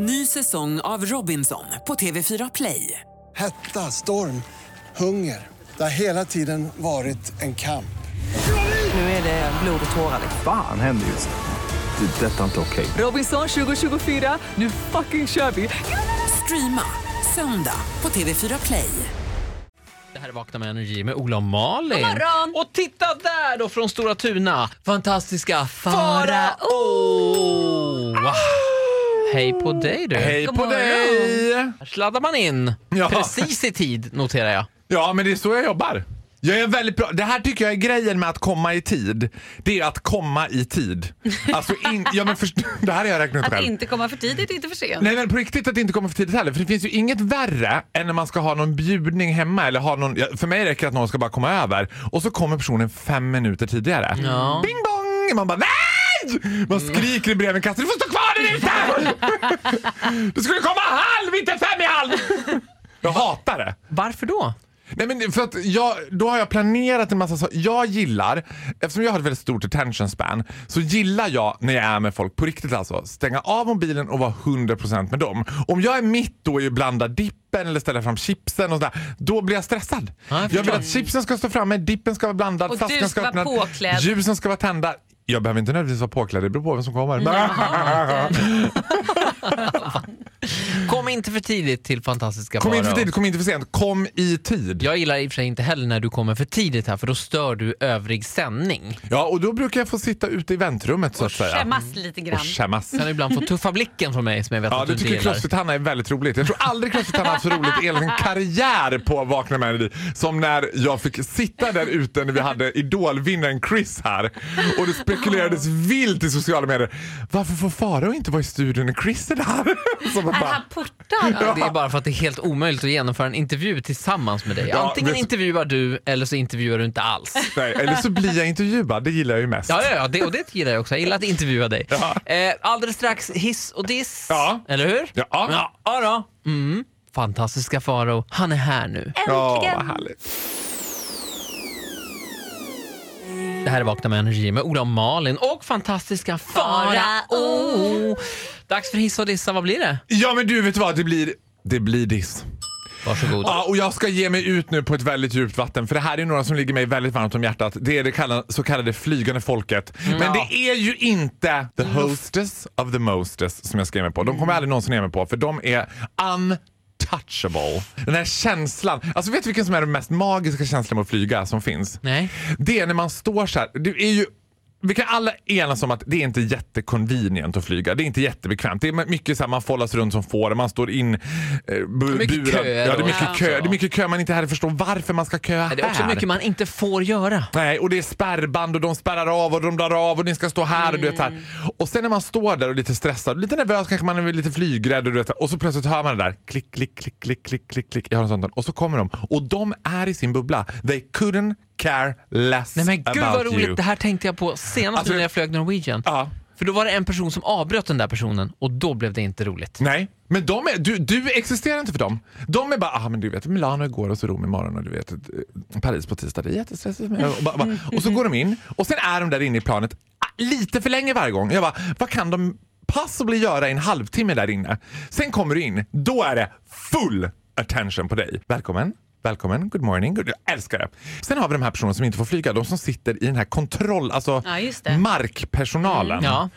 Ny säsong av Robinson på TV4 Play. Hetta, storm, hunger. Det har hela tiden varit en kamp. Nu är det blod och tårar. Fan händer just nu. Det. är Detta är inte okej. Robinson 2024, nu fucking kör vi! Streama söndag på TV4 Play. Det här är Vakna med Energy med Ola och Malin. God morgon. Och titta där då från Stora Tuna. Fantastiska Farao. Wow. Hej på dig du. Hej God på morgon. dig! Här sladdar man in Ja. precis i tid noterar jag. Ja, men det är så jag jobbar. Jag är väldigt bra. Det här tycker jag är grejen med att komma i tid. Det är att komma i tid. Alltså in, ja, men först, det här har jag räknat ut Att själv. inte komma för tidigt inte för sent. Nej men på riktigt att det inte kommer för tidigt heller. För det finns ju inget värre än när man ska ha någon bjudning hemma eller ha någon, för mig räcker det att någon ska bara komma över och så kommer personen fem minuter tidigare. Ja. Bing bong! Man bara nej! Man skriker i brevinkastet, du får stå kvar ute! du skulle komma halv, inte fem i halv! Jag hatar det. Varför då? Nej men för att jag, då har jag planerat en massa saker. Jag gillar, eftersom jag har ett väldigt stort attention span, så gillar jag när jag är med folk på riktigt alltså. Stänga av mobilen och vara 100% med dem. Om jag är mitt då i att blanda dippen eller ställa fram chipsen och sådär, då blir jag stressad. Ja, jag jag vill att chipsen ska stå framme, dippen ska vara blandad, Och flaskan ska ska vara öppnad, påklädd. ljusen ska vara tända. Jag behöver inte nödvändigtvis vara påklädd, det beror på vem som kommer. Inte för tidigt till Fantastiska Kom inte för Farao. tidigt, kom inte för sent, kom i tid. Jag gillar i och för sig inte heller när du kommer för tidigt här för då stör du övrig sändning. Ja, och då brukar jag få sitta ute i väntrummet så Och att säga. skämmas lite grann. Och skämmas. Kan ibland få tuffa blicken från mig som jag vet Ja, att du du inte tycker gillar. Crossfit-Hanna är väldigt roligt. Jag tror aldrig Crossfit-Hanna haft så roligt i hela sin karriär på Vakna med Energy som när jag fick sitta där ute när vi hade idolvinnaren Chris här och det spekulerades vilt i sociala medier. Varför får Farao inte vara i studion när Chris är där? Man Är bara, han portad? Ja, det är bara för att det är helt omöjligt att genomföra en intervju tillsammans med dig. Ja, Antingen det- intervjuar du eller så intervjuar du inte alls. nej, eller så blir jag intervjuad, det gillar jag ju mest. Ja, ja, ja det, och det gillar jag också. Jag gillar att intervjua dig. Eh, alldeles strax hiss och diss. Ja. Eller hur? Ja. ja, ja då. Mm. Fantastiska Farao, han är här nu. Ja, Äntligen! vad härligt. Det här är Vakna med Energy med Ola och Malin och fantastiska Farao. Dags för hiss och dissa, vad blir det? Ja men du vet vad, det blir, det blir diss. Varsågod. Ja, och jag ska ge mig ut nu på ett väldigt djupt vatten för det här är några som ligger mig väldigt varmt om hjärtat. Det är det så kallade flygande folket. Men det är ju inte the hostess of the mostest som jag ska ge mig på. De kommer aldrig någonsin ge mig på för de är untouchable. Den här känslan. Alltså vet du vilken som är den mest magiska känslan med att flyga som finns? Nej. Det är när man står så här. Det är ju vi kan alla enas om att det är inte jätteconvenient att flyga. Det är inte jättebekvämt. Det är mycket så här, man follas runt som får. Man står in eh, bu- Mycket burad. köer Ja, det är mycket Ja. kö. Det är mycket kö man inte heller förstår varför man ska köa här. Det är också mycket man inte får göra. Nej, och det är spärrband och de spärrar av och de drar av och ni ska stå här och du vet här. Och sen när man står där och är lite stressad, lite nervös, kanske man är lite flygrädd och du vet och så plötsligt hör man det där klick, klick, klick, klick, klick, klick, klick. Jag har en sån där. Och så kommer de och de är i sin bubbla. They couldn't care less Nej men gud about vad roligt, you. det här tänkte jag på senast Alltså- när jag flög Norwegian. Ja. För då var det en person som avbröt den där personen och då blev det inte roligt. Nej, men de är, du, du existerar inte för dem. De är bara, ah, men du vet Milano igår och så Rom imorgon och du vet eh, Paris på tisdag. Det är jättestressigt. Och, bara, bara, och så går de in och sen är de där inne i planet ah, lite för länge varje gång. Jag bara, vad kan de possibly göra i en halvtimme där inne? Sen kommer du in, då är det full attention på dig. Välkommen. Välkommen, good morning, good, jag älskar det. Sen har vi de här personerna som inte får flyga, de som sitter i den här kontroll, alltså Ja, det. markpersonalen. Ja.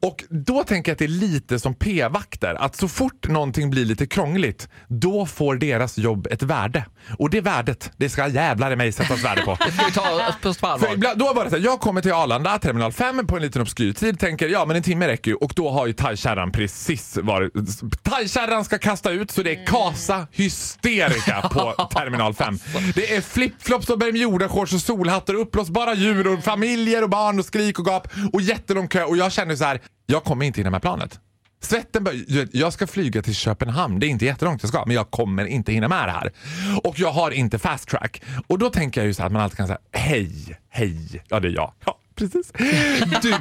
Och då tänker jag att det är lite som p-vakter, att så fort någonting blir lite krångligt, då får deras jobb ett värde. Och det värdet, det ska jävlar i mig sättas värde på. Ska vi ta på För ibland, då var det så här, jag kommer till Arlanda, terminal 5 på en liten obskyr tid, tänker ja men en timme räcker ju och då har ju thaikärran precis varit... Thaikärran ska kasta ut så det är kasa hysterika på terminal 5. Det är flipflops och bermudashorts och solhattar och uppblåsbara djur och familjer och barn och skrik och gap och jättelång kö och jag känner så här, jag kommer inte hinna med planet. Svetten börjar, jag ska flyga till Köpenhamn, det är inte jättelångt jag ska, men jag kommer inte hinna med det här. Och jag har inte fast track. Och då tänker jag ju så här att man alltid kan säga hej, hej, ja det är jag. Ja, Precis. Du,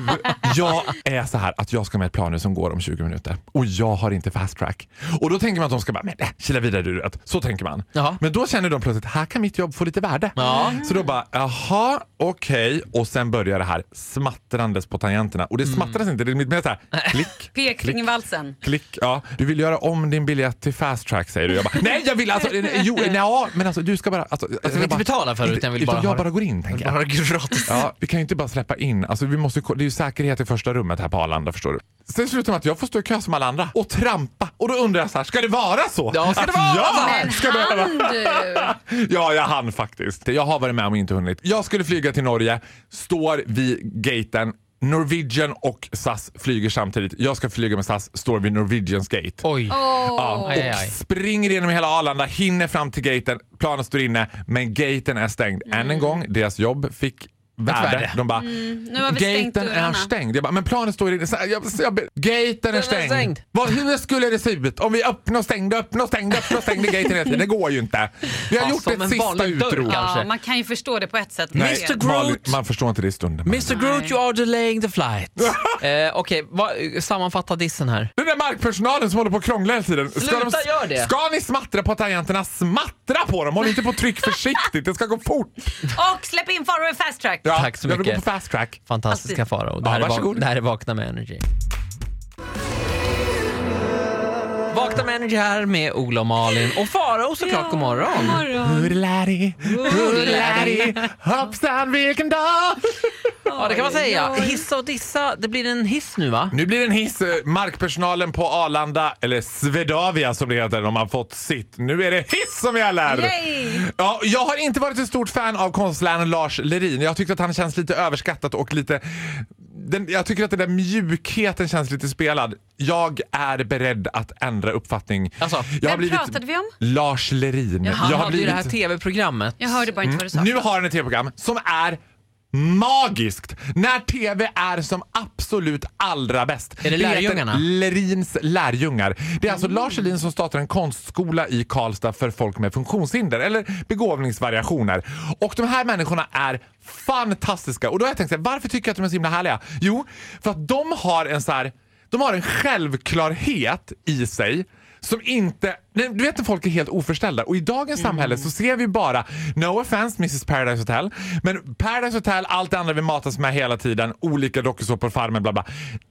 jag är så här att jag ska med ett plan nu som går om 20 minuter och jag har inte fast track. Och då tänker man att de ska bara, men äh, kila vidare du vet. Så tänker man. Jaha. Men då känner de plötsligt, här kan mitt jobb få lite värde. Ja. Så då bara, jaha, okej. Och sen börjar det här smattrandes på tangenterna. Och det Mm. smattras inte, det är mer så här, klick, Pekfingervalsen. Klick, ja. Du vill göra om din biljett till fast track säger du. Jag bara, nej jag vill alltså, jo, ja, men alltså du ska bara... Alltså, Jag vill inte betala för det, utan jag vill bara jag det. bara går in tänker jag. Bara gratis. Ja, vi kan ju inte bara släppa in. Alltså, vi måste, det är ju säkerhet i första rummet här på Arlanda förstår du. Sen slutar med att jag får stå i kö som alla andra och trampa. Och då undrar jag så här, ska det vara så? Ja, ska det Att vara jag? Men ska behöva- han du! Ja, jag hann faktiskt. Jag har varit med om inte hunnit. Jag skulle flyga till Norge, står vid gaten. Norwegian och SAS flyger samtidigt. Jag ska flyga med SAS, står vid Norwegians gate. Oj. Ja, och Aj, aj, aj. springer genom hela Arlanda, hinner fram till gaten, planen står inne, men gaten är stängd. Än en gång, deras jobb fick värde. De bara, Nu har vi stängt gaten är stängd. Jag bara, men planen står inne. Så här, Jag, jag, gaten är stängd. stängd. Vad, hur skulle det se ut om vi öppnar och stängde, öppnar och stängde, öppnar och stängde gaten hela tiden? Det går ju inte. Vi har Ja, gjort ett sista utrop. Ja, man kan ju förstå det på ett sätt. Nej, Mr. Groot. Man förstår inte det i stunden. Mr Groot, you are delaying the flight. eh, Okej, vad- sammanfatta dissen här. Den där markpersonalen som håller på att krångla hela tiden. Ska, Sluta de, gör det. ska ni smattra på tangenterna, smattra på dem! Håll inte på och tryck försiktigt, det ska gå fort. Och släpp in Farao i fast track. Ja, Tack så jag vill mycket. gå på fast track. Fantastiska. Farao. Det, här Ja, är det här är Vakna med Energy. Vakna med Energy här med Ola och Malin och Farao såklart. God morgon. Hurlari, hurlari, hoppsan vilken dag! Ja, det kan man säga. Hissa och dissa. Det blir en hiss nu va? Nu blir det en hiss. Eh, Markpersonalen på Arlanda, eller Swedavia som det heter, de har fått sitt. Nu är det hiss som gäller! Ja, jag har inte varit ett stort fan av konstnären Lars Lerin. Jag tyckte att han känns lite överskattad och lite... Den, jag tycker att den där mjukheten känns lite spelad. Jag är beredd att ändra uppfattning. Alltså, jag Vem pratade vi om? Lars Lerin. Han jag har ju det här blivit... tv-programmet. Jag hörde bara inte vad du sa. Nu har han ett tv-program som är magiskt när tv är som absolut allra bäst. Är det Lärjungarna? Lerins lärjungar. Det är alltså Lars Lerin som startar en konstskola i Karlstad för folk med funktionshinder eller begåvningsvariationer. Och de här människorna är fantastiska. Och då har jag tänkt så här, varför tycker jag att de är så himla härliga? Jo, för att de har en så här, de har en självklarhet i sig som inte... nej, Du vet när folk är helt oförställda och i dagens samhälle så ser vi bara, no offense Mrs Paradise Hotel, men Paradise Hotel, allt det andra vi matas med hela tiden, olika dokusåpor, Farmen, bla bla.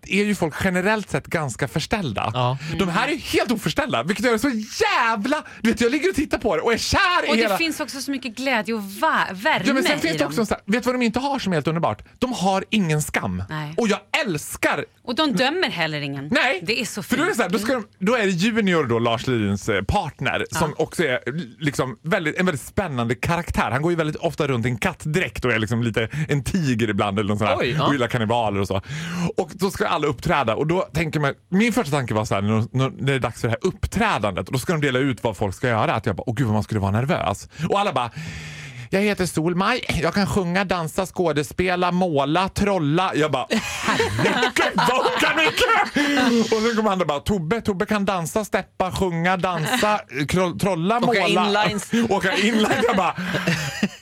är ju folk generellt sett ganska förställda. Ja. De här är ju helt oförställda vilket gör det så jävla... Du vet jag ligger och tittar på det och är kär Och i det hela... finns också så mycket glädje och värme Ja, men sen i finns det dem. också så här, vet du vad de inte har som är helt underbart? De har ingen skam. Nej. Och jag älskar Och de dömer heller ingen. Nej, Det är så för då är, det fint. så här, då, ska de, då är det Junior, då, Lars Lerins eh, partner, som också är liksom väldigt, en väldigt spännande karaktär. Han går ju väldigt ofta runt i en kattdräkt och är liksom lite en tiger ibland eller något sånt Oj, ja. och gillar kannibaler och så. Och då ska alla uppträda och då tänker man, min första tanke var så här, när, när det är dags för det här uppträdandet och då ska de dela ut vad folk ska göra. Att jag bara, åh gud vad man skulle vara nervös. Och alla bara jag heter Solmaj, jag kan sjunga, dansa, skådespela, måla, trolla. Jag bara, herregud vad kan mycket! Och så kommer andra bara, Tobbe, Tobbe kan dansa, steppa, sjunga, dansa, trolla, Åka måla. inlines. Åka inlines. Jag bara,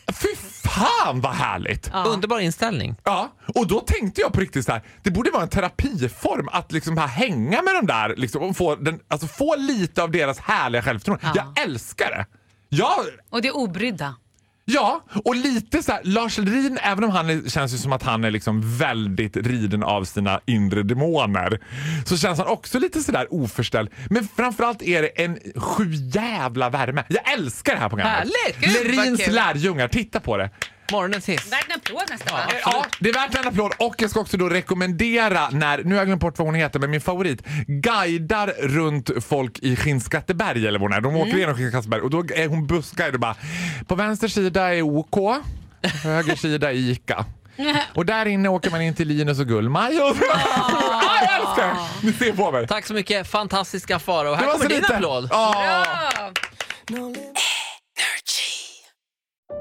fy fan vad härligt! Underbar inställning. Ja, och då tänkte jag på riktigt så här, det borde vara en terapiform att liksom här hänga med de där liksom, och få, den, alltså få lite av deras härliga självförtroende. Ja. Jag älskar det! Jag, Och det obrydda. Ja, och lite så här, Lars Lerin, även om han är, känns ju som att han är liksom väldigt riden av sina inre demoner, så känns han också lite sådär oförställd. Men framförallt är det en sjujävla värme. Jag älskar det här programmet. Härligt! Lerins lärjungar, titta på det. Morgonens hiss. Värd en applåd nästan. va? Ja, det är värt en applåd och jag ska också då rekommendera när, nu har jag glömt bort vad hon heter, men min favorit, guidar runt folk i Skinnskatteberg eller vad hon är. De åker igenom Skinnskatteberg och då är hon bussguide och bara, på vänster sida är OK, höger sida är ICA. Och där inne åker man in till Linus och Gullmaj. Och... ah, jag älskar det! Ni ser på mig. Tack så mycket, fantastiska Farao. Här Det var kommer så din lite. applåd. Ja.